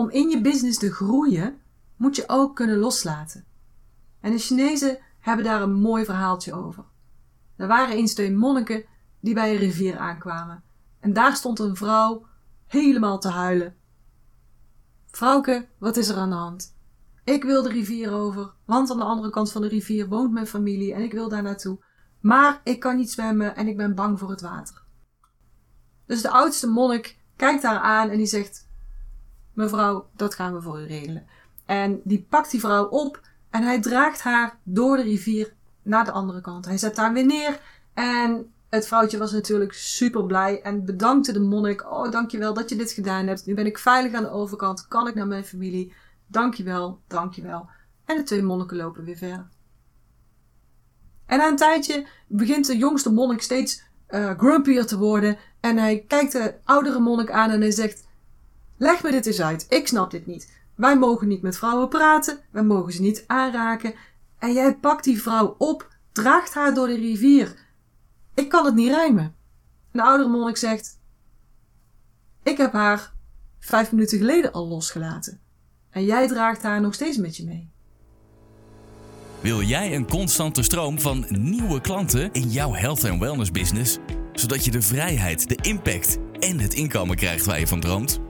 om in je business te groeien, moet je ook kunnen loslaten. En de Chinezen hebben daar een mooi verhaaltje over. Er waren eens twee monniken die bij een rivier aankwamen. En daar stond een vrouw helemaal te huilen. Vrouwke, wat is er aan de hand? Ik wil de rivier over, want aan de andere kant van de rivier woont mijn familie en ik wil daar naartoe. Maar ik kan niet zwemmen en ik ben bang voor het water. Dus de oudste monnik kijkt haar aan en die zegt: Mevrouw, dat gaan we voor u regelen. En die pakt die vrouw op en hij draagt haar door de rivier naar de andere kant. Hij zet haar weer neer en het vrouwtje was natuurlijk super blij en bedankte de monnik. Oh, dankjewel dat je dit gedaan hebt. Nu ben ik veilig aan de overkant. Kan ik naar mijn familie? Dankjewel, dankjewel. En de twee monniken lopen weer verder. En na een tijdje begint de jongste monnik steeds uh, grumpier te worden. En hij kijkt de oudere monnik aan en hij zegt: Leg me dit eens uit. Ik snap dit niet. Wij mogen niet met vrouwen praten. Wij mogen ze niet aanraken. En jij pakt die vrouw op, draagt haar door de rivier. Ik kan het niet rijmen. Een oudere monnik zegt: Ik heb haar vijf minuten geleden al losgelaten. En jij draagt haar nog steeds met je mee. Wil jij een constante stroom van nieuwe klanten in jouw health en wellness business, zodat je de vrijheid, de impact en het inkomen krijgt waar je van droomt?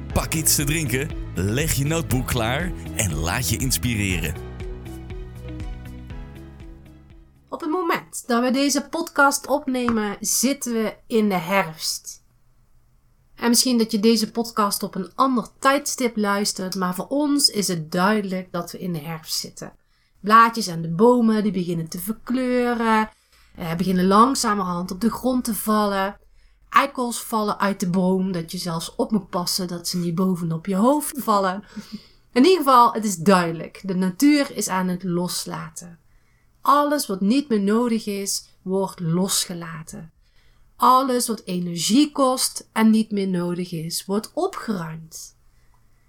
pak iets te drinken, leg je notebook klaar en laat je inspireren. Op het moment dat we deze podcast opnemen, zitten we in de herfst. En misschien dat je deze podcast op een ander tijdstip luistert, maar voor ons is het duidelijk dat we in de herfst zitten. Blaadjes aan de bomen die beginnen te verkleuren, eh, beginnen langzamerhand op de grond te vallen. Eikels vallen uit de boom, dat je zelfs op moet passen dat ze niet bovenop je hoofd vallen. In ieder geval, het is duidelijk. De natuur is aan het loslaten. Alles wat niet meer nodig is, wordt losgelaten. Alles wat energie kost en niet meer nodig is, wordt opgeruimd.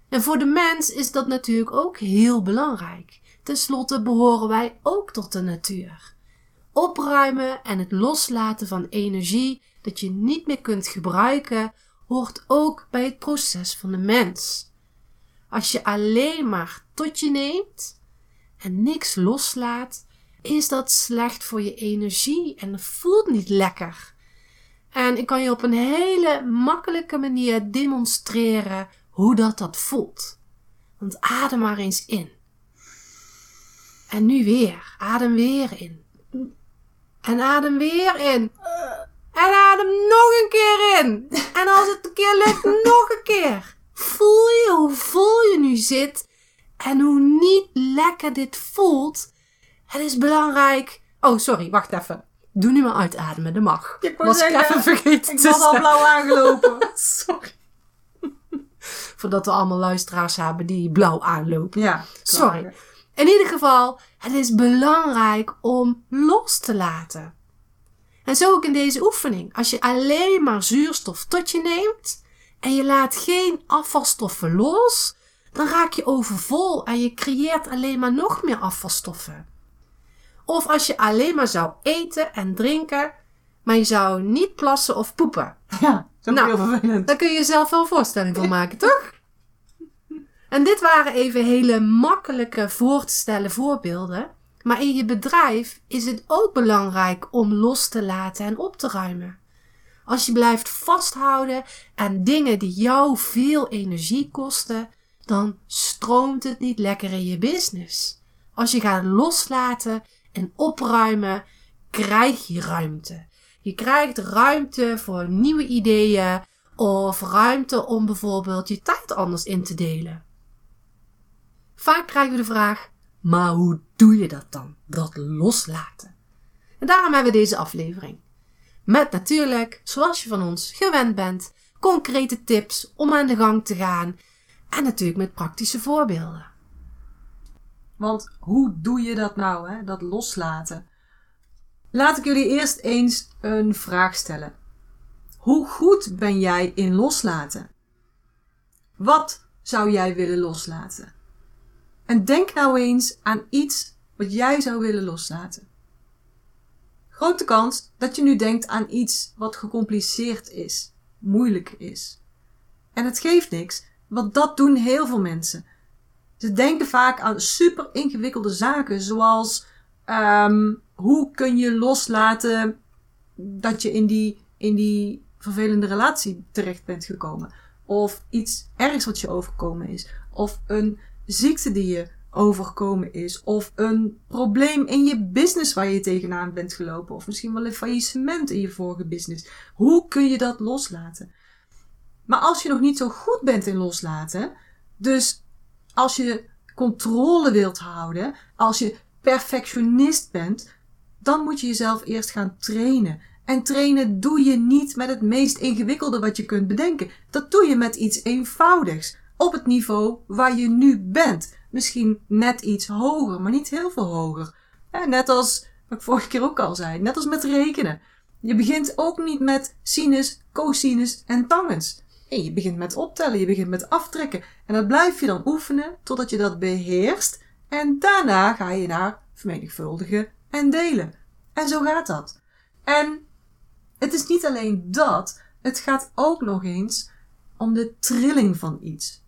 En voor de mens is dat natuurlijk ook heel belangrijk. Ten slotte behoren wij ook tot de natuur. Opruimen en het loslaten van energie dat je niet meer kunt gebruiken, hoort ook bij het proces van de mens. Als je alleen maar tot je neemt en niks loslaat, is dat slecht voor je energie en het voelt niet lekker. En ik kan je op een hele makkelijke manier demonstreren hoe dat dat voelt. Want adem maar eens in. En nu weer. Adem weer in. En adem weer in. En adem nog een keer in. En als het een keer lukt, nog een keer. Voel je hoe vol je nu zit en hoe niet lekker dit voelt? Het is belangrijk. Oh, sorry, wacht even. Doe nu maar uitademen, dat mag. Ik was zeggen, ik even vergeten. Ik was al blauw aangelopen. Sorry. Voordat we allemaal luisteraars hebben die blauw aanlopen. Ja. Sorry. In ieder geval, het is belangrijk om los te laten. En zo ook in deze oefening. Als je alleen maar zuurstof tot je neemt en je laat geen afvalstoffen los, dan raak je overvol en je creëert alleen maar nog meer afvalstoffen. Of als je alleen maar zou eten en drinken, maar je zou niet plassen of poepen. Ja, dat is nou, heel vervelend. Daar kun je jezelf wel een voorstelling van maken, toch? En dit waren even hele makkelijke voor te stellen voorbeelden. Maar in je bedrijf is het ook belangrijk om los te laten en op te ruimen. Als je blijft vasthouden aan dingen die jou veel energie kosten, dan stroomt het niet lekker in je business. Als je gaat loslaten en opruimen, krijg je ruimte. Je krijgt ruimte voor nieuwe ideeën of ruimte om bijvoorbeeld je tijd anders in te delen. Vaak krijgen we de vraag: maar hoe doe je dat dan? Dat loslaten. En daarom hebben we deze aflevering. Met natuurlijk, zoals je van ons gewend bent, concrete tips om aan de gang te gaan En natuurlijk met praktische voorbeelden. Want hoe doe je dat nou, hè? dat loslaten? Laat ik jullie eerst eens een vraag stellen. Hoe goed ben jij in loslaten? Wat zou jij willen loslaten? En denk nou eens aan iets wat jij zou willen loslaten. Grote kans dat je nu denkt aan iets wat gecompliceerd is, moeilijk is. En het geeft niks, want dat doen heel veel mensen. Ze denken vaak aan super ingewikkelde zaken, zoals um, hoe kun je loslaten dat je in die, in die vervelende relatie terecht bent gekomen. Of iets ergs wat je overkomen is. Of een ziekte die je overkomen is. Of een probleem in je business waar je tegenaan bent gelopen. Of misschien wel een faillissement in je vorige business. Hoe kun je dat loslaten? Maar als je nog niet zo goed bent in loslaten, dus als je controle wilt houden, als je perfectionist bent, dan moet je jezelf eerst gaan trainen. En trainen doe je niet met het meest ingewikkelde wat je kunt bedenken. Dat doe je met iets eenvoudigs. Op het niveau waar je nu bent. Misschien net iets hoger, maar niet heel veel hoger. net als wat ik vorige keer ook al zei. Net als met rekenen. Je begint ook niet met sinus, cosinus en tangens. Je begint met optellen, je begint met aftrekken. En dat blijf je dan oefenen totdat je dat beheerst. En daarna ga je naar vermenigvuldigen en delen. En zo gaat dat. En het is niet alleen dat, het gaat ook nog eens om de trilling van iets.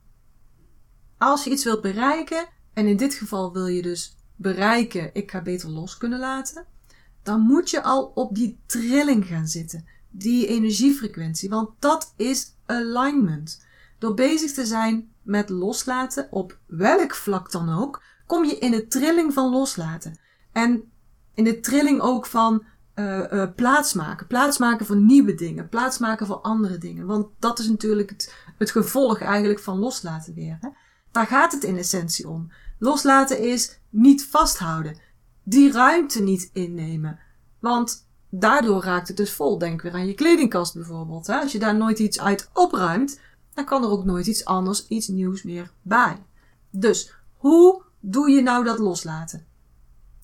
Als je iets wilt bereiken, en in dit geval wil je dus bereiken, ik ga beter los kunnen laten, dan moet je al op die trilling gaan zitten, die energiefrequentie, want dat is alignment. Door bezig te zijn met loslaten, op welk vlak dan ook, kom je in de trilling van loslaten. En in de trilling ook van uh, uh, plaatsmaken. Plaatsmaken voor nieuwe dingen. Plaatsmaken voor andere dingen. Want dat is natuurlijk het, het gevolg eigenlijk van loslaten weer. Daar gaat het in essentie om. Loslaten is niet vasthouden. Die ruimte niet innemen. Want daardoor raakt het dus vol. Denk weer aan je kledingkast bijvoorbeeld. Als je daar nooit iets uit opruimt, dan kan er ook nooit iets anders, iets nieuws meer bij. Dus hoe doe je nou dat loslaten?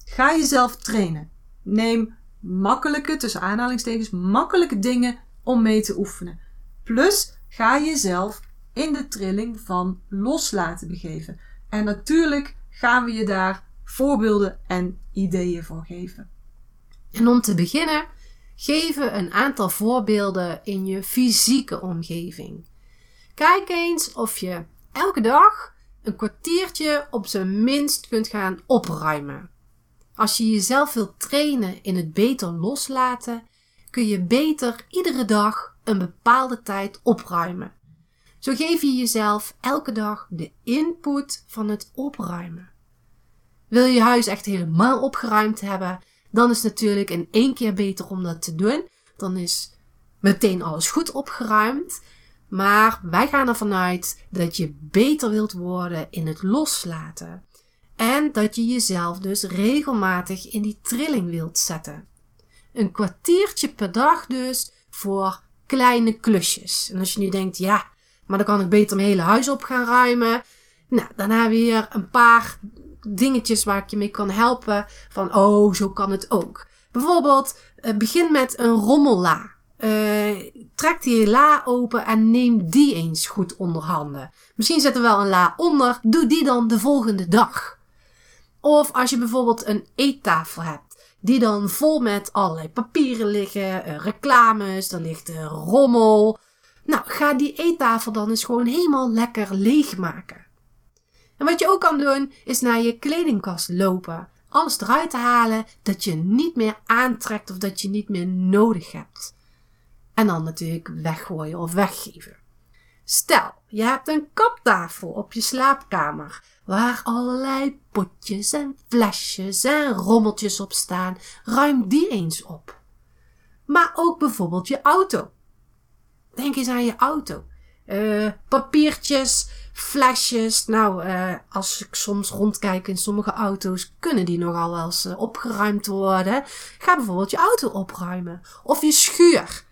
Ga jezelf trainen. Neem makkelijke, tussen aanhalingstekens, makkelijke dingen om mee te oefenen. Plus, ga jezelf in de trilling van loslaten begeven. En natuurlijk gaan we je daar voorbeelden en ideeën voor geven. En om te beginnen, geven een aantal voorbeelden in je fysieke omgeving. Kijk eens of je elke dag een kwartiertje op zijn minst kunt gaan opruimen. Als je jezelf wilt trainen in het beter loslaten, kun je beter iedere dag een bepaalde tijd opruimen. Zo geef je jezelf elke dag de input van het opruimen. Wil je huis echt helemaal opgeruimd hebben, dan is het natuurlijk in één keer beter om dat te doen. Dan is meteen alles goed opgeruimd. Maar wij gaan ervan uit dat je beter wilt worden in het loslaten. En dat je jezelf dus regelmatig in die trilling wilt zetten. Een kwartiertje per dag dus voor kleine klusjes. En als je nu denkt, ja, maar dan kan ik beter mijn hele huis op gaan ruimen. Nou, daarna weer een paar dingetjes waar ik je mee kan helpen. Van, oh, zo kan het ook. Bijvoorbeeld, eh, begin met een rommella. Uh, trek die la open en neem die eens goed onder handen. Misschien zit er wel een la onder. Doe die dan de volgende dag. Of als je bijvoorbeeld een eettafel hebt, die dan vol met allerlei papieren liggen, uh, reclames, er ligt rommel. Nou, ga die eettafel dan eens gewoon helemaal lekker leegmaken. En wat je ook kan doen, is naar je kledingkast lopen. Alles eruit te halen dat je niet meer aantrekt of dat je niet meer nodig hebt. En dan natuurlijk weggooien of weggeven. Stel, je hebt een kaptafel op je slaapkamer waar allerlei potjes en flesjes en rommeltjes op staan. Ruim die eens op. Maar ook bijvoorbeeld je auto. Denk eens aan je auto. Uh, papiertjes, flesjes. Nou, uh, als ik soms rondkijk in sommige auto's, kunnen die nogal wel eens uh, opgeruimd worden. Ga bijvoorbeeld je auto opruimen. Of je schuur,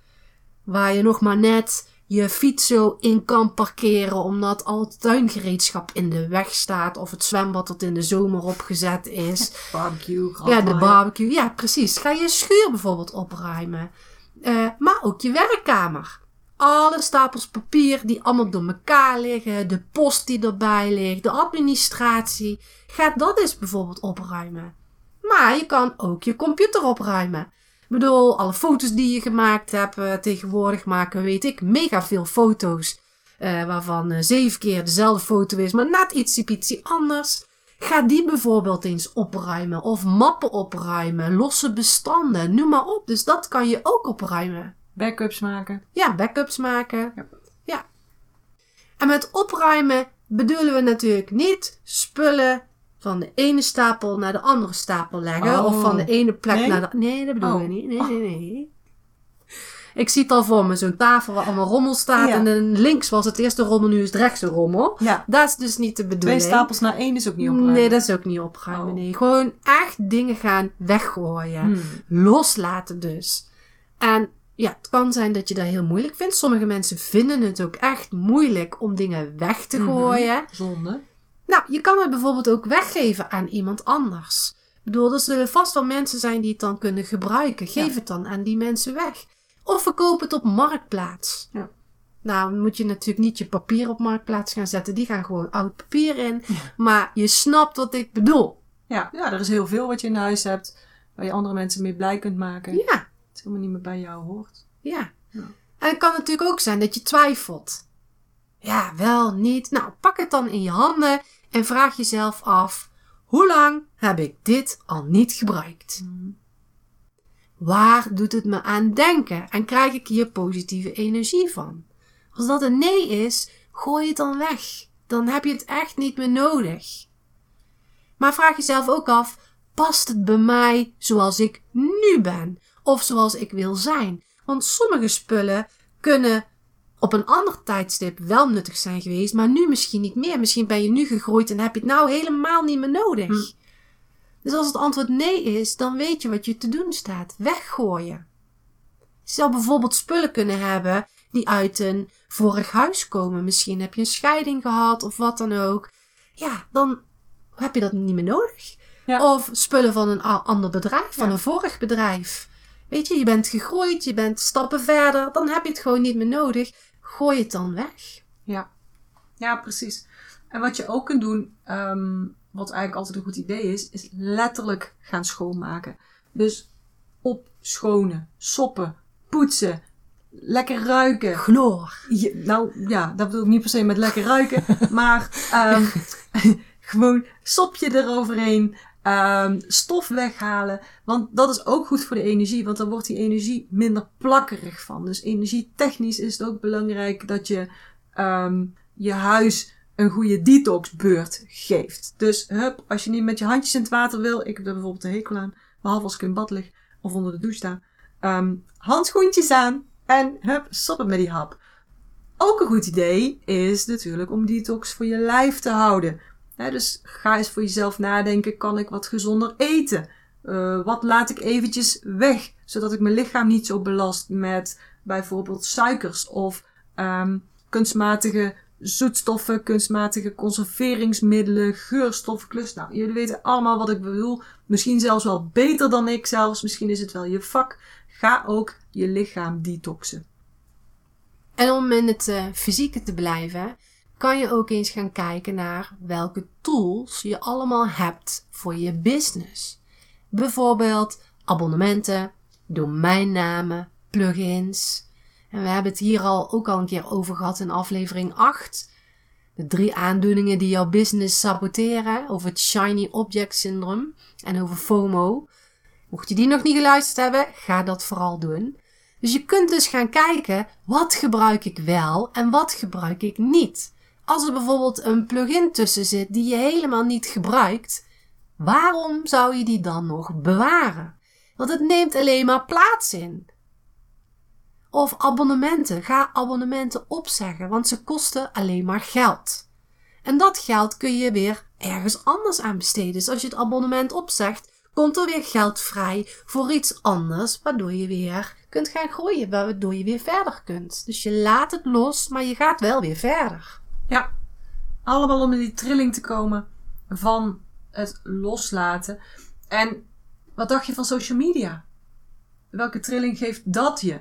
waar je nog maar net je fiets zo in kan parkeren omdat al het tuingereedschap in de weg staat of het zwembad dat in de zomer opgezet is. Barbecue, Ja, de barbecue. Ja, precies. Ga je schuur bijvoorbeeld opruimen. Eh, maar ook je werkkamer. Alle stapels papier die allemaal door elkaar liggen. De post die erbij ligt. De administratie. Ga dat eens bijvoorbeeld opruimen. Maar je kan ook je computer opruimen. Ik bedoel, alle foto's die je gemaakt hebt. eh, tegenwoordig maken, weet ik, mega veel foto's. eh, waarvan eh, zeven keer dezelfde foto is, maar net iets ietsie anders. Ga die bijvoorbeeld eens opruimen. Of mappen opruimen. Losse bestanden. Noem maar op. Dus dat kan je ook opruimen. Backups maken. Ja, backups maken. Ja. Ja. En met opruimen bedoelen we natuurlijk niet spullen van de ene stapel naar de andere stapel leggen. Oh. Of van de ene plek Nee? naar de... Nee, dat bedoelen Oh. we niet. Nee, nee, nee. Ik zie het al voor me. Zo'n tafel waar allemaal rommel staat. Ja. En dan links was het eerste rommel, nu is het rechtse rommel. Ja. Dat is dus niet de Twee bedoeling. stapels naar één is ook niet opruimen. Nee, dat is ook niet opruimen. Oh. Nee, gewoon echt dingen gaan weggooien. Hmm. Loslaten dus. En ja, het kan zijn dat je dat heel moeilijk vindt. Sommige mensen vinden het ook echt moeilijk om dingen weg te Mhm. gooien. Zonde. Nou, je kan het bijvoorbeeld ook weggeven aan iemand anders. Ik bedoel, er zullen vast wel mensen zijn die het dan kunnen gebruiken. Geef Ja. het dan aan die mensen weg. Of verkoop het op Marktplaats. Ja. Nou, dan moet je natuurlijk niet je papier op Marktplaats gaan zetten. Die gaan gewoon oud papier in. Maar je snapt wat ik bedoel. Ja. ja, er is heel veel wat je in huis hebt. Waar je andere mensen mee blij kunt maken. Ja. Het helemaal niet meer bij jou hoort. Ja. Ja. En het kan natuurlijk ook zijn dat je twijfelt. Ja, wel, niet. Nou, pak het dan in je handen en vraag jezelf af: hoe lang heb ik dit al niet gebruikt? Waar doet het me aan denken en krijg ik hier positieve energie van? Als dat een nee is, gooi het dan weg. Dan heb je het echt niet meer nodig. Maar vraag jezelf ook af: past het bij mij zoals ik nu ben? Of zoals ik wil zijn? Want sommige spullen kunnen op een ander tijdstip wel nuttig zijn geweest, maar nu misschien niet meer. Misschien ben je nu gegroeid en heb je het nou helemaal niet meer nodig. Hm. Dus als het antwoord nee is, dan weet je wat je te doen staat. Weggooien. Je zou bijvoorbeeld spullen kunnen hebben die uit een vorig huis komen. Misschien heb je een scheiding gehad of wat dan ook. Ja, dan heb je dat niet meer nodig. Ja. Of spullen van een ander bedrijf, van Ja. een vorig bedrijf. Weet je, je bent gegroeid, je bent stappen verder, dan heb je het gewoon niet meer nodig. Gooi het dan weg. Ja. ja, precies. En wat je ook kunt doen, ehm, wat eigenlijk altijd een goed idee is, is letterlijk gaan schoonmaken. Dus opschonen, soppen, poetsen, lekker ruiken. Chloor. Je- nou ja, dat bedoel ik niet per se met lekker ruiken, maar ehm, gewoon sopje eroverheen, ehm, stof weghalen. Want dat is ook goed voor de energie, want dan wordt die energie minder plakkerig van. Dus energietechnisch is het ook belangrijk dat je ehm, je huis een goede detoxbeurt geeft. Dus hup, als je niet met je handjes in het water wil, ik heb er bijvoorbeeld een hekel aan, behalve als ik in bad lig of onder de douche sta, ehm, handschoentjes aan en hup, stoppen met die hap. Ook een goed idee is natuurlijk om detox voor je lijf te houden. Dus ga eens voor jezelf nadenken, kan ik wat gezonder eten? Eh, wat laat ik eventjes weg, zodat ik mijn lichaam niet zo belast met bijvoorbeeld suikers of ehm, kunstmatige zoetstoffen, kunstmatige conserveringsmiddelen, geurstoffen, klus. Nou, jullie weten allemaal wat ik bedoel. Misschien zelfs wel beter dan ik zelfs. Misschien is het wel je vak. Ga ook je lichaam detoxen. En om in het eh, fysieke te blijven, kan je ook eens gaan kijken naar welke tools je allemaal hebt voor je business. Bijvoorbeeld abonnementen, domeinnamen, plugins. En we hebben het hier al ook al een keer over gehad in aflevering 8. De drie aandoeningen die jouw business saboteren. Over het Shiny Object Syndrome en over FOMO. Mocht je die nog niet geluisterd hebben, ga dat vooral doen. Dus je kunt dus gaan kijken, wat gebruik ik wel en wat gebruik ik niet. Als er bijvoorbeeld een plugin tussen zit die je helemaal niet gebruikt, waarom zou je die dan nog bewaren? Want het neemt alleen maar plaats in. Of abonnementen. Ga abonnementen opzeggen, want ze kosten alleen maar geld. En dat geld kun je weer ergens anders aan besteden. Dus als je het abonnement opzegt, komt er weer geld vrij voor iets anders, waardoor je weer kunt gaan groeien, waardoor je weer verder kunt. Dus je laat het los, maar je gaat wel weer verder. Ja, allemaal om in die trilling te komen van het loslaten. En wat dacht je van social media? Welke trilling geeft dat je?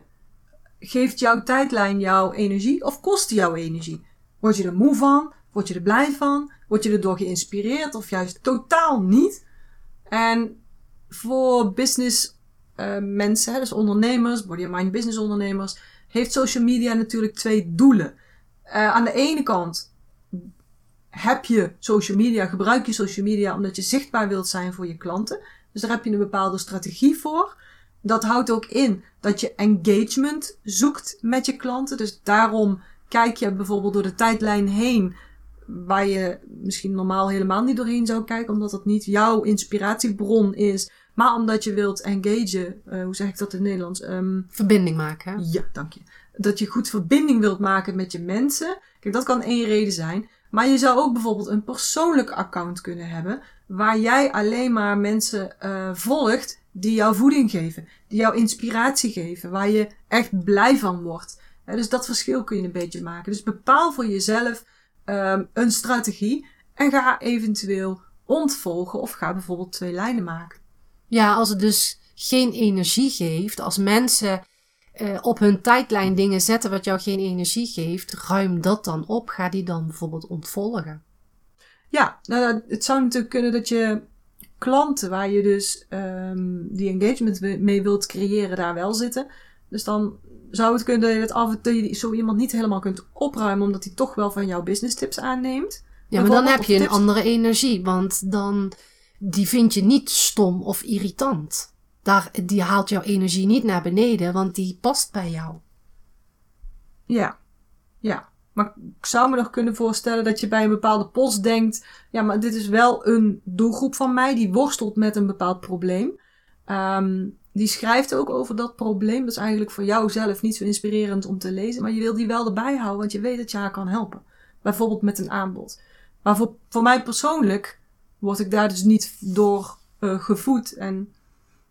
Geeft jouw tijdlijn jouw energie of kost die jouw energie? Word je er moe van? Word je er blij van? Word je erdoor geïnspireerd of juist totaal niet? En voor business uh, mensen, dus ondernemers, body and mind business ondernemers, heeft social media natuurlijk twee doelen. Uh, aan de ene kant heb je social media, gebruik je social media omdat je zichtbaar wilt zijn voor je klanten. Dus daar heb je een bepaalde strategie voor. Dat houdt ook in dat je engagement zoekt met je klanten. Dus daarom kijk je bijvoorbeeld door de tijdlijn heen, waar je misschien normaal helemaal niet doorheen zou kijken, omdat dat niet jouw inspiratiebron is, maar omdat je wilt engagen. Uh, hoe zeg ik dat in het Nederlands? Um, Verbinding maken. Ja, dank je. Dat je goed verbinding wilt maken met je mensen. Kijk, dat kan één reden zijn. Maar je zou ook bijvoorbeeld een persoonlijk account kunnen hebben, waar jij alleen maar mensen uh, volgt die jou voeding geven, die jou inspiratie geven, waar je echt blij van wordt. dus dat verschil kun je een beetje maken. Dus bepaal voor jezelf um, een strategie en ga eventueel ontvolgen of ga bijvoorbeeld twee lijnen maken. Ja, als het dus geen energie geeft, als mensen uh, op hun tijdlijn dingen zetten wat jou geen energie geeft, ruim dat dan op. Ga die dan bijvoorbeeld ontvolgen. Ja, nou, het zou natuurlijk kunnen dat je klanten waar je dus um, die engagement mee wilt creëren, daar wel zitten. Dus dan zou het kunnen dat je, af en toe zo iemand niet helemaal kunt opruimen, omdat hij toch wel van jouw business tips aanneemt. Ja, maar dan heb je een andere energie, want dan die vind je niet stom of irritant. Daar, die haalt jouw energie niet naar beneden, want die past bij jou. Ja, ja. Maar ik zou me nog kunnen voorstellen dat je bij een bepaalde post denkt: ja, maar dit is wel een doelgroep van mij die worstelt met een bepaald probleem. Um, die schrijft ook over dat probleem. Dat is eigenlijk voor jou zelf niet zo inspirerend om te lezen, maar je wil die wel erbij houden, want je weet dat je haar kan helpen. Bijvoorbeeld met een aanbod. Maar voor, voor mij persoonlijk word ik daar dus niet door uh, gevoed en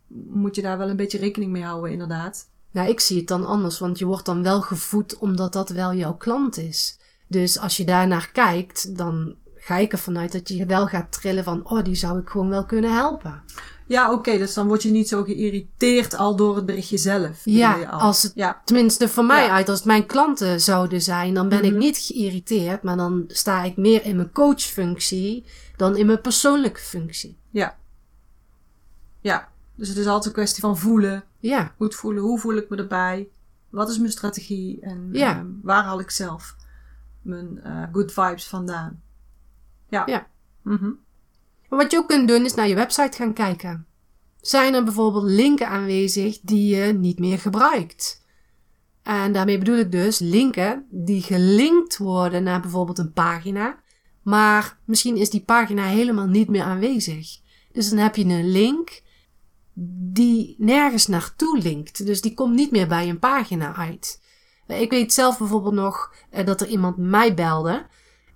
moet je daar wel een beetje rekening mee houden, inderdaad. Nou, ik zie het dan anders, want je wordt dan wel gevoed omdat dat wel jouw klant is. Dus als je daarnaar kijkt, dan ga ik ervan uit dat je wel gaat trillen van, oh, die zou ik gewoon wel kunnen helpen. Ja, oké, dus dan word je niet zo geïrriteerd al door het berichtje zelf. Ja, als het, ja. tenminste voor mij uit, als het mijn klanten zouden zijn, dan ben ik mhm. niet geïrriteerd, maar dan sta ik meer in mijn coachfunctie dan in mijn persoonlijke functie. Ja. Ja, dus het is altijd een kwestie van voelen. Ja. Goed voelen. Hoe voel ik me erbij? Wat is mijn strategie? En ja. uh, waar haal ik zelf mijn uh, good vibes vandaan? Ja. ja. Mm -hmm. wat je ook kunt doen is naar je website gaan kijken. Zijn er bijvoorbeeld linken aanwezig die je niet meer gebruikt? En daarmee bedoel ik dus linken die gelinkt worden naar bijvoorbeeld een pagina, maar misschien is die pagina helemaal niet meer aanwezig. Dus dan heb je een link die nergens naartoe linkt. Dus die komt niet meer bij een pagina uit. Ik weet zelf bijvoorbeeld nog uh, dat er iemand mij belde.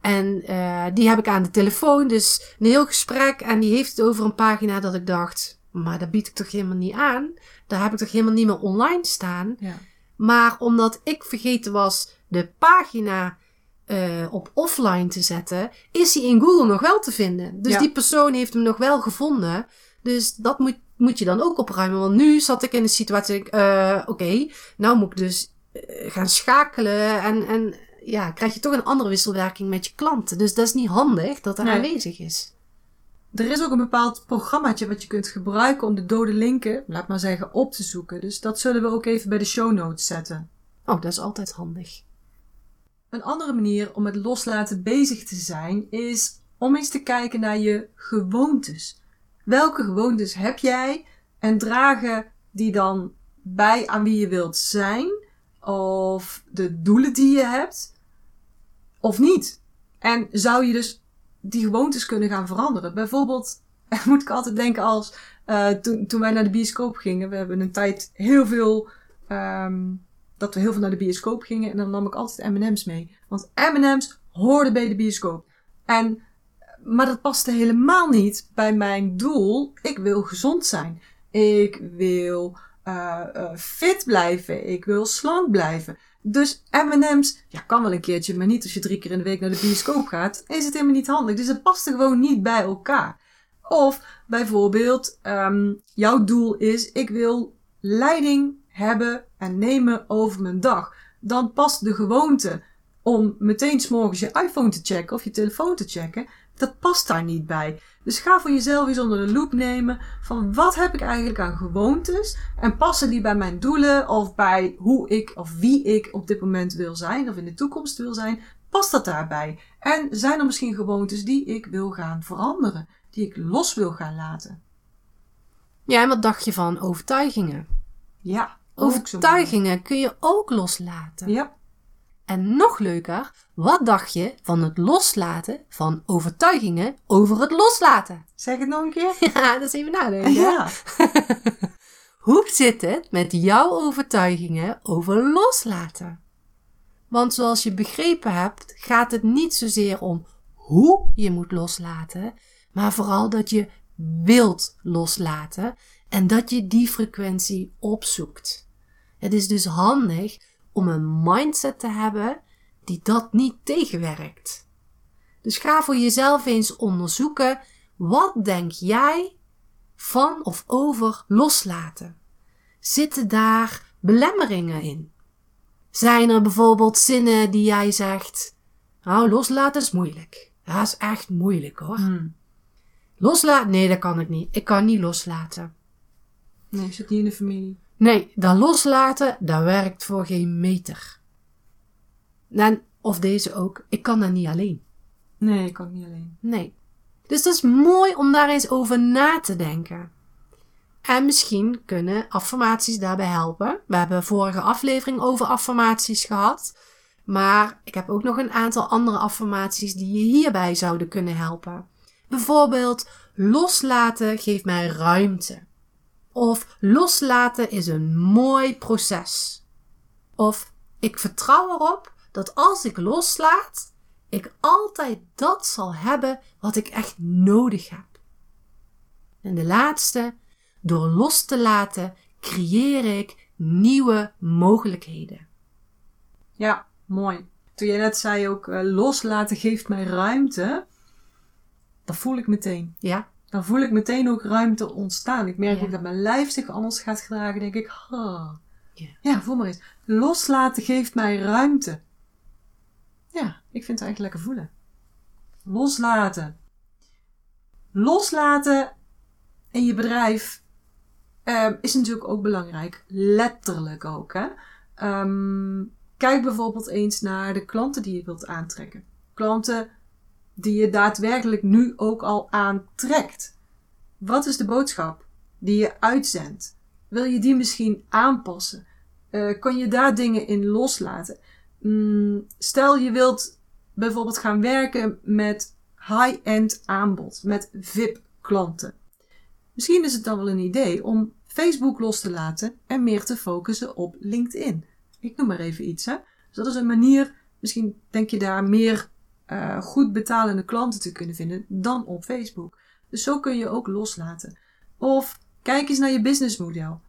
En uh, die heb ik aan de telefoon. Dus een heel gesprek. En die heeft het over een pagina dat ik dacht. Maar dat bied ik toch helemaal niet aan. Daar heb ik toch helemaal niet meer online staan. Ja. Maar omdat ik vergeten was de pagina uh, op offline te zetten, is die in Google nog wel te vinden. Dus ja. die persoon heeft hem nog wel gevonden. Dus dat moet moet je dan ook opruimen. Want nu zat ik in een situatie, uh, oké, okay, nou moet ik dus uh, gaan schakelen en, en ja, krijg je toch een andere wisselwerking met je klanten. Dus dat is niet handig dat dat nee. aanwezig is. Er is ook een bepaald programmaatje wat je kunt gebruiken om de dode linken, laat maar zeggen, op te zoeken. Dus dat zullen we ook even bij de show notes zetten. Oh, dat is altijd handig. Een andere manier om met loslaten bezig te zijn is om eens te kijken naar je gewoontes. Welke gewoontes heb jij en dragen die dan bij aan wie je wilt zijn? Of de doelen die je hebt? Of niet? En zou je dus die gewoontes kunnen gaan veranderen? Bijvoorbeeld, moet ik altijd denken als uh, toen, toen wij naar de bioscoop gingen. We hebben een tijd heel veel, um, dat we heel veel naar de bioscoop gingen. En dan nam ik altijd M&M's mee. Want M&M's hoorden bij de bioscoop. En maar dat paste helemaal niet bij mijn doel. Ik wil gezond zijn. Ik wil uh, uh, fit blijven. Ik wil slank blijven. Dus M&M's, ja, kan wel een keertje, maar niet als je drie keer in de week naar de bioscoop gaat. Is het helemaal niet handig. Dus het past gewoon niet bij elkaar. Of bijvoorbeeld, um, jouw doel is, ik wil leiding hebben en nemen over mijn dag. Dan past de gewoonte om meteen s'morgens je iPhone te checken of je telefoon te checken, dat past daar niet bij. Dus ga voor jezelf eens onder de loep nemen van wat heb ik eigenlijk aan gewoontes en passen die bij mijn doelen of bij hoe ik of wie ik op dit moment wil zijn of in de toekomst wil zijn, past dat daarbij? En zijn er misschien gewoontes die ik wil gaan veranderen, die ik los wil gaan laten? Ja, en wat dacht je van overtuigingen? Ja, overtuigingen kun je ook loslaten. Ja. En nog leuker, wat dacht je van het loslaten van overtuigingen over het loslaten? Zeg het nog een keer. Ja, dat is even nadenken. Ja. Hoe zit het met jouw overtuigingen over loslaten? Want zoals je begrepen hebt, gaat het niet zozeer om hoe je moet loslaten, maar vooral dat je wilt loslaten en dat je die frequentie opzoekt. Het is dus handig om een mindset te hebben die dat niet tegenwerkt. Dus ga voor jezelf eens onderzoeken wat denk jij van of over loslaten. Zitten daar belemmeringen in? Zijn er bijvoorbeeld zinnen die jij zegt, nou loslaten is moeilijk. Dat is echt moeilijk hoor. Hmm. Loslaten? Nee, dat kan ik niet. Ik kan niet loslaten. Nee, zit niet in de familie. Nee, dat loslaten, dat werkt voor geen meter. En, of deze ook, ik kan dat niet alleen. Nee, ik kan niet alleen. Nee. Dus dat is mooi om daar eens over na te denken. En misschien kunnen affirmaties daarbij helpen. We hebben vorige aflevering over affirmaties gehad. Maar ik heb ook nog een aantal andere affirmaties die je hierbij zouden kunnen helpen. Bijvoorbeeld, loslaten geeft mij ruimte. Of loslaten is een mooi proces. Of ik vertrouw erop dat als ik loslaat, ik altijd dat zal hebben wat ik echt nodig heb. En de laatste, door los te laten, creëer ik nieuwe mogelijkheden. Ja, mooi. Toen jij net zei ook, uh, loslaten geeft mij ruimte. Dat voel ik meteen. Ja, dan voel ik meteen ook ruimte ontstaan. Ik merk Ja. ook dat mijn lijf zich anders gaat gedragen. denk ik, ah. Ja. ja, voel maar eens. Loslaten geeft mij ruimte. Ja, ik vind het eigenlijk lekker voelen. Loslaten. Loslaten in je bedrijf eh, is natuurlijk ook belangrijk. Letterlijk ook. Hè? Ehm, kijk bijvoorbeeld eens naar de klanten die je wilt aantrekken. Klanten die je daadwerkelijk nu ook al aantrekt. Wat is de boodschap die je uitzendt? Wil je die misschien aanpassen? Eh, kan je daar dingen in loslaten? Mm, stel je wilt bijvoorbeeld gaan werken met high-end aanbod, met VIP-klanten. Misschien is het dan wel een idee om Facebook los te laten en meer te focussen op LinkedIn. Ik noem maar even iets. Hè? Dus dat is een manier, misschien denk je daar meer uh, goed betalende klanten te kunnen vinden dan op Facebook. Dus zo kun je ook loslaten. Of kijk eens naar je businessmodel.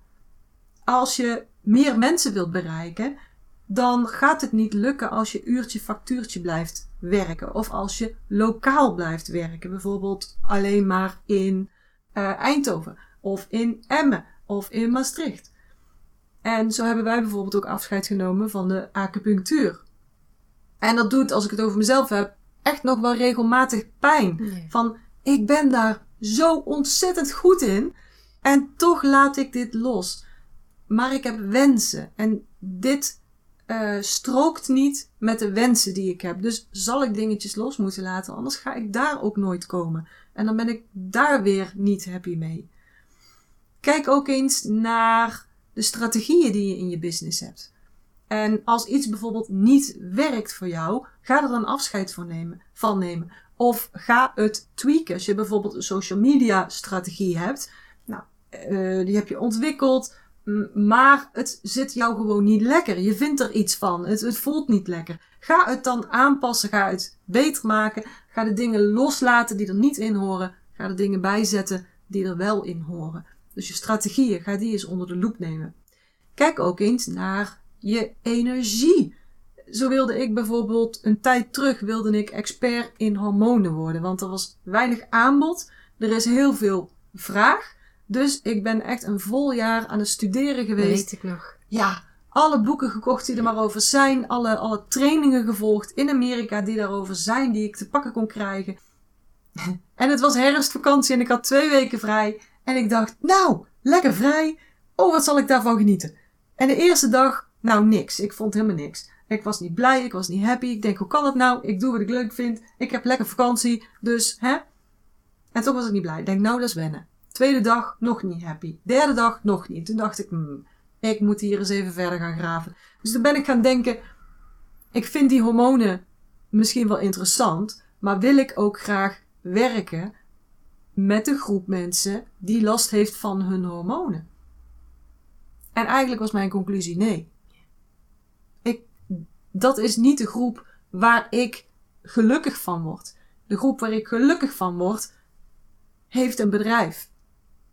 Als je meer mensen wilt bereiken, dan gaat het niet lukken als je uurtje factuurtje blijft werken. Of als je lokaal blijft werken. Bijvoorbeeld alleen maar in uh, Eindhoven. Of in Emmen. Of in Maastricht. En zo hebben wij bijvoorbeeld ook afscheid genomen van de acupunctuur. En dat doet, als ik het over mezelf heb, echt nog wel regelmatig pijn. Nee. Van, ik ben daar zo ontzettend goed in. En toch laat ik dit los. Maar ik heb wensen. En dit uh, strookt niet met de wensen die ik heb. Dus zal ik dingetjes los moeten laten. Anders ga ik daar ook nooit komen. En dan ben ik daar weer niet happy mee. Kijk ook eens naar de strategieën die je in je business hebt. En als iets bijvoorbeeld niet werkt voor jou, ga er dan afscheid van nemen. Van nemen. Of ga het tweaken. Als je bijvoorbeeld een social media strategie hebt, nou, uh, die heb je ontwikkeld. Maar het zit jou gewoon niet lekker. Je vindt er iets van. Het, het voelt niet lekker. Ga het dan aanpassen. Ga het beter maken. Ga de dingen loslaten die er niet in horen. Ga de dingen bijzetten die er wel in horen. Dus je strategieën, ga die eens onder de loep nemen. Kijk ook eens naar je energie. Zo wilde ik bijvoorbeeld een tijd terug wilde ik expert in hormonen worden. Want er was weinig aanbod. Er is heel veel vraag. Dus ik ben echt een vol jaar aan het studeren Dat geweest. weet ik nog. Ja, alle boeken gekocht die er maar over zijn. Alle, alle trainingen gevolgd in Amerika die daarover zijn. Die ik te pakken kon krijgen. En het was herfstvakantie en ik had twee weken vrij. En ik dacht, nou, lekker vrij. Oh, wat zal ik daarvan genieten. En de eerste dag, nou niks. Ik vond helemaal niks. Ik was niet blij, ik was niet happy. Ik denk, hoe kan dat nou? Ik doe wat ik leuk vind. Ik heb lekker vakantie. Dus, hè? En toch was ik niet blij. Ik denk, nou, dat is wennen. Tweede dag, nog niet happy. Derde dag, nog niet. Toen dacht ik, hmm, ik moet hier eens even verder gaan graven. Dus toen ben ik gaan denken, ik vind die hormonen misschien wel interessant, maar wil ik ook graag werken met een groep mensen die last heeft van hun hormonen? En eigenlijk was mijn conclusie nee. Dat is niet de groep waar ik gelukkig van word. De groep waar ik gelukkig van word, heeft een bedrijf.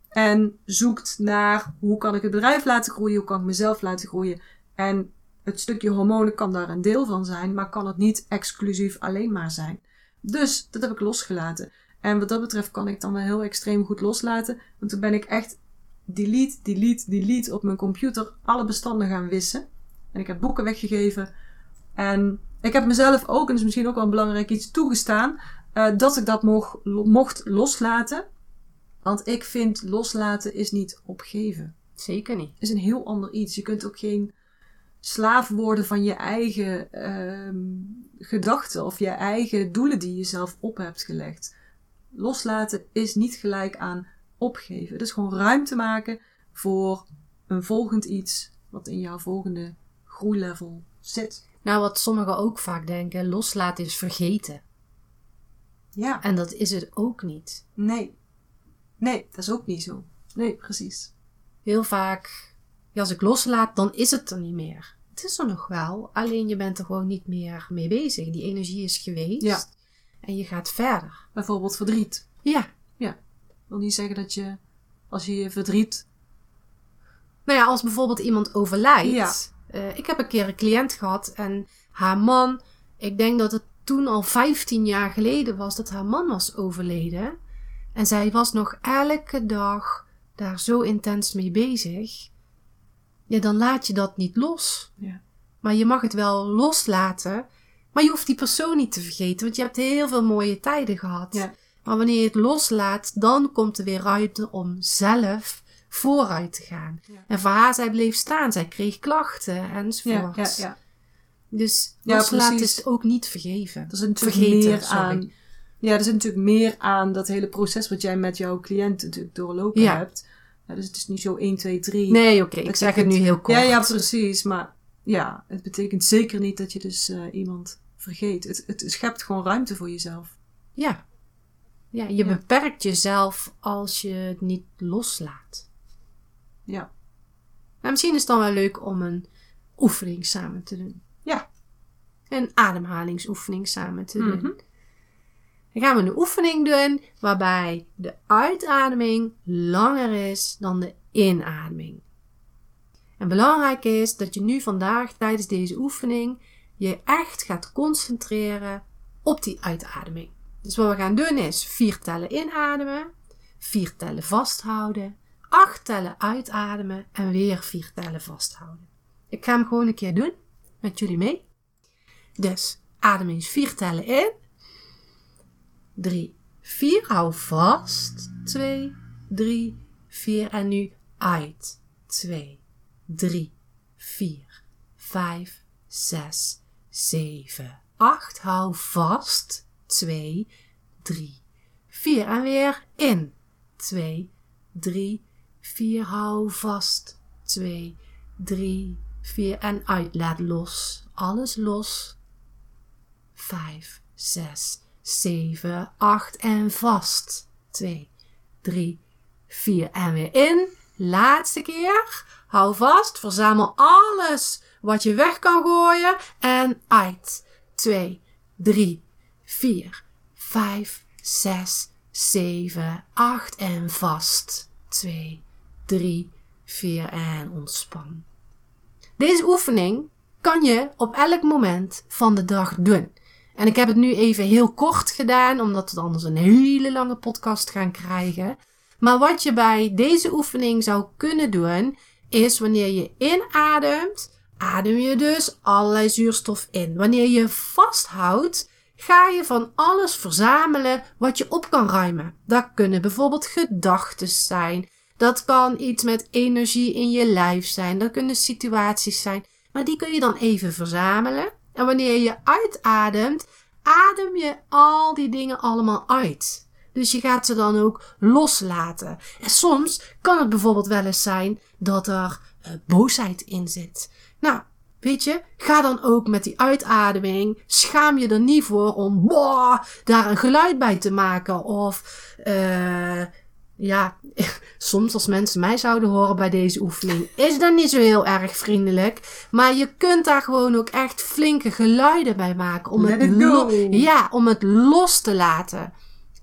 En zoekt naar hoe kan ik het bedrijf laten groeien, hoe kan ik mezelf laten groeien. En het stukje hormonen kan daar een deel van zijn, maar kan het niet exclusief alleen maar zijn. Dus dat heb ik losgelaten. En wat dat betreft kan ik dan wel heel extreem goed loslaten. Want toen ben ik echt delete, delete, delete op mijn computer alle bestanden gaan wissen. En ik heb boeken weggegeven. En ik heb mezelf ook, en dat is misschien ook wel een belangrijk iets, toegestaan. eh, dat ik dat mocht, mocht loslaten. Want ik vind loslaten is niet opgeven. Zeker niet. is een heel ander iets. Je kunt ook geen slaaf worden van je eigen ehm, gedachten of je eigen doelen die je zelf op hebt gelegd. Loslaten is niet gelijk aan opgeven. Het is gewoon ruimte maken voor een volgend iets wat in jouw volgende groeilevel zit. Nou, wat sommigen ook vaak denken, loslaten is vergeten. Ja, En dat is het ook niet. nee. Nee, dat is ook niet zo. Nee, precies. Heel vaak, ja, als ik loslaat, dan is het er niet meer. Het is er nog wel, alleen je bent er gewoon niet meer mee bezig. Die energie is geweest. Ja. En je gaat verder. Bijvoorbeeld verdriet. Ja. Ik wil niet zeggen dat je, als je je verdriet Nou ja, als bijvoorbeeld iemand overlijdt. Ja. Eh, ik heb een keer een cliënt gehad en haar man, ik denk dat het toen al 15 jaar geleden was dat haar man was overleden. En zij was nog elke dag daar zo intens mee bezig. Ja, dan laat je dat niet los. Ja. Maar je mag het wel loslaten. Maar je hoeft die persoon niet te vergeten, want je hebt heel veel mooie tijden gehad. Ja. Maar wanneer je het loslaat, dan komt er weer ruimte om zelf vooruit te gaan. Ja. En voor haar, zij bleef staan, zij kreeg klachten enzovoort. ja, ja. Dus Ja, loslaten precies. is ook niet vergeven. Er zit natuurlijk Vergeten, meer sorry. aan. Ja, er zit natuurlijk meer aan dat hele proces wat jij met jouw cliënt natuurlijk doorlopen hebt. Ja, dus het is niet zo 1, 2, 3. Nee, oké, ik zeg het nu het- heel kort. Ja, ja, precies. Maar ja, het betekent zeker niet dat je dus eh, iemand vergeet. Het, het schept gewoon ruimte voor jezelf. Ja. Ja, je Ja. beperkt jezelf als je het niet loslaat. Ja. Maar misschien is het dan wel leuk om een oefening samen te doen. Ja. Een ademhalingsoefening samen te doen. Mhm. Dan gaan we een oefening doen waarbij de uitademing langer is dan de inademing. En belangrijk is dat je nu vandaag tijdens deze oefening je echt gaat concentreren op die uitademing. Dus wat we gaan doen is vier tellen inademen, vier tellen vasthouden, acht tellen uitademen en weer vier tellen vasthouden. Ik ga hem gewoon een keer doen met jullie mee. Dus adem eens vier tellen in. 3, 4. Hou vast. 2, 3, 4. En nu uit. 2, 3, 4, 5, 6, 7, 8. Hou vast. 2, 3, 4. En weer in. 2, 3, 4. Hou vast. 2, 3, 4. En uit. Laat los. Alles los. 5, 6, 7, 8 en vast. 2, 3, 4 en weer in. Laatste keer. Hou vast. Verzamel alles wat je weg kan gooien. En uit. 2, 3, 4, 5, 6, 7, 8 en vast. 2, 3, 4 en ontspan. Deze oefening kan je op elk moment van de dag doen. En ik heb het nu even heel kort gedaan, omdat we anders een hele lange podcast gaan krijgen. Maar wat je bij deze oefening zou kunnen doen, is wanneer je inademt, adem je dus allerlei zuurstof in. Wanneer je vasthoudt, ga je van alles verzamelen wat je op kan ruimen. Dat kunnen bijvoorbeeld gedachten zijn. Dat kan iets met energie in je lijf zijn. Dat kunnen situaties zijn. Maar die kun je dan even verzamelen. En wanneer je uitademt, adem je al die dingen allemaal uit. Dus je gaat ze dan ook loslaten. En soms kan het bijvoorbeeld wel eens zijn dat er uh, boosheid in zit. Nou, weet je, ga dan ook met die uitademing. Schaam je er niet voor om boah, daar een geluid bij te maken. Of uh, ja, soms als mensen mij zouden horen bij deze oefening, is dat niet zo heel erg vriendelijk. Maar je kunt daar gewoon ook echt flinke geluiden bij maken. Om, het, ja, om het los te laten.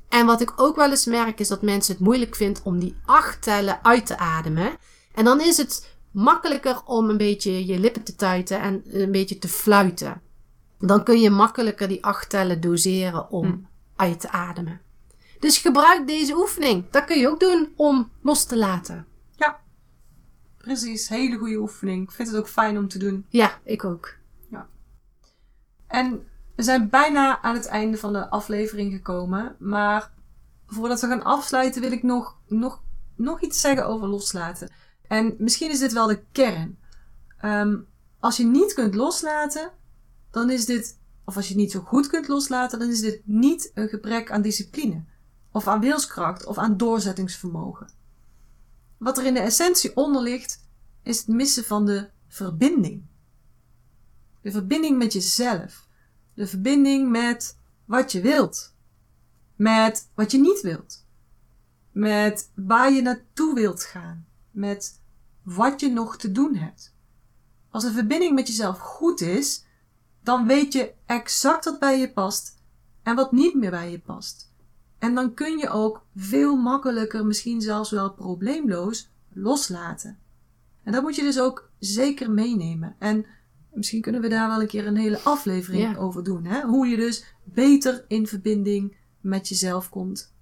En wat ik ook wel eens merk, is dat mensen het moeilijk vinden om die acht tellen uit te ademen. En dan is het makkelijker om een beetje je lippen te tuiten en een beetje te fluiten. Dan kun je makkelijker die acht tellen doseren om hm. uit te ademen. Dus gebruik deze oefening. Dat kun je ook doen om los te laten. Ja, precies. Hele goede oefening. Ik vind het ook fijn om te doen. Ja, ik ook. Ja. En we zijn bijna aan het einde van de aflevering gekomen. Maar voordat we gaan afsluiten wil ik nog, nog, nog iets zeggen over loslaten. En misschien is dit wel de kern. Um, als je niet kunt loslaten, dan is dit, of als je het niet zo goed kunt loslaten, dan is dit niet een gebrek aan discipline of aan wilskracht of aan doorzettingsvermogen. Wat er in de essentie onder ligt, is het missen van de verbinding. De verbinding met jezelf. De verbinding met wat je wilt. Met wat je niet wilt. Met waar je naartoe wilt gaan. Met wat je nog te doen hebt. Als de verbinding met jezelf goed is, dan weet je exact wat bij je past en wat niet meer bij je past. En dan kun je ook veel makkelijker, misschien zelfs wel probleemloos, loslaten. En dat moet je dus ook zeker meenemen. En misschien kunnen we daar wel een keer een hele aflevering over doen. Hè? Hoe je dus beter in verbinding met jezelf komt.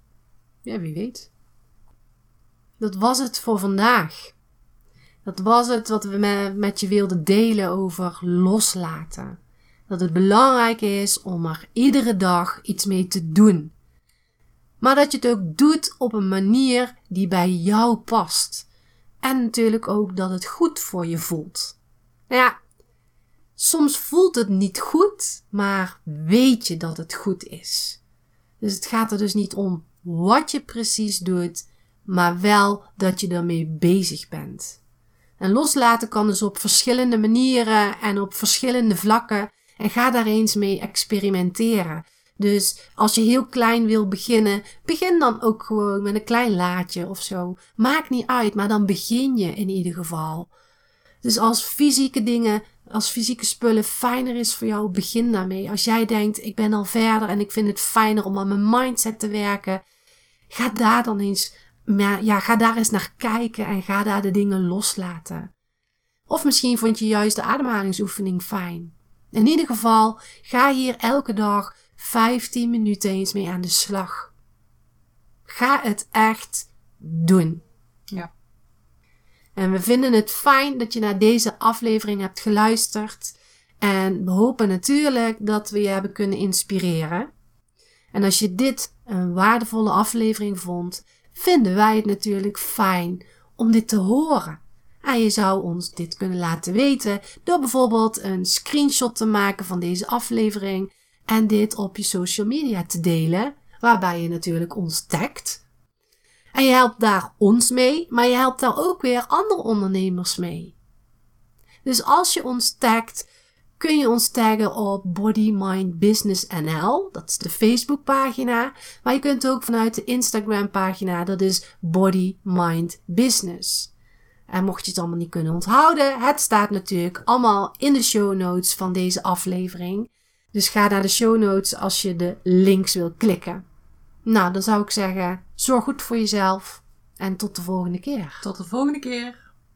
Ja, wie weet. Dat was het voor vandaag. Dat was het wat we met je wilden delen over loslaten. Dat het belangrijk is om er iedere dag iets mee te doen maar dat je het ook doet op een manier die bij jou past. En natuurlijk ook dat het goed voor je voelt. Nou ja, soms voelt het niet goed, maar weet je dat het goed is. Dus het gaat er dus niet om wat je precies doet, maar wel dat je ermee bezig bent. En loslaten kan dus op verschillende manieren en op verschillende vlakken. En ga daar eens mee experimenteren. Dus als je heel klein wil beginnen, begin dan ook gewoon met een klein laadje of zo. Maakt niet uit, maar dan begin je in ieder geval. Dus als fysieke dingen, als fysieke spullen fijner is voor jou, begin daarmee. Als jij denkt, ik ben al verder en ik vind het fijner om aan mijn mindset te werken, ga daar dan eens, ja, ga daar eens naar kijken en ga daar de dingen loslaten. Of misschien vond je juist de ademhalingsoefening fijn. In ieder geval, ga hier elke dag 15 minuten eens mee aan de slag. Ga het echt doen. Ja. En we vinden het fijn dat je naar deze aflevering hebt geluisterd. En we hopen natuurlijk dat we je hebben kunnen inspireren. En als je dit een waardevolle aflevering vond, vinden wij het natuurlijk fijn om dit te horen. En je zou ons dit kunnen laten weten door bijvoorbeeld een screenshot te maken van deze aflevering en dit op je social media te delen, waarbij je natuurlijk ons tagt. En je helpt daar ons mee, maar je helpt daar ook weer andere ondernemers mee. Dus als je ons tagt, kun je ons taggen op Body Mind Business NL. Dat is de Facebookpagina. Maar je kunt ook vanuit de Instagram pagina, dat is Body Mind Business. En mocht je het allemaal niet kunnen onthouden, het staat natuurlijk allemaal in de show notes van deze aflevering. Dus ga naar de show notes als je de links wil klikken. Nou, dan zou ik zeggen, zorg goed voor jezelf en tot de volgende keer. Tot de volgende keer.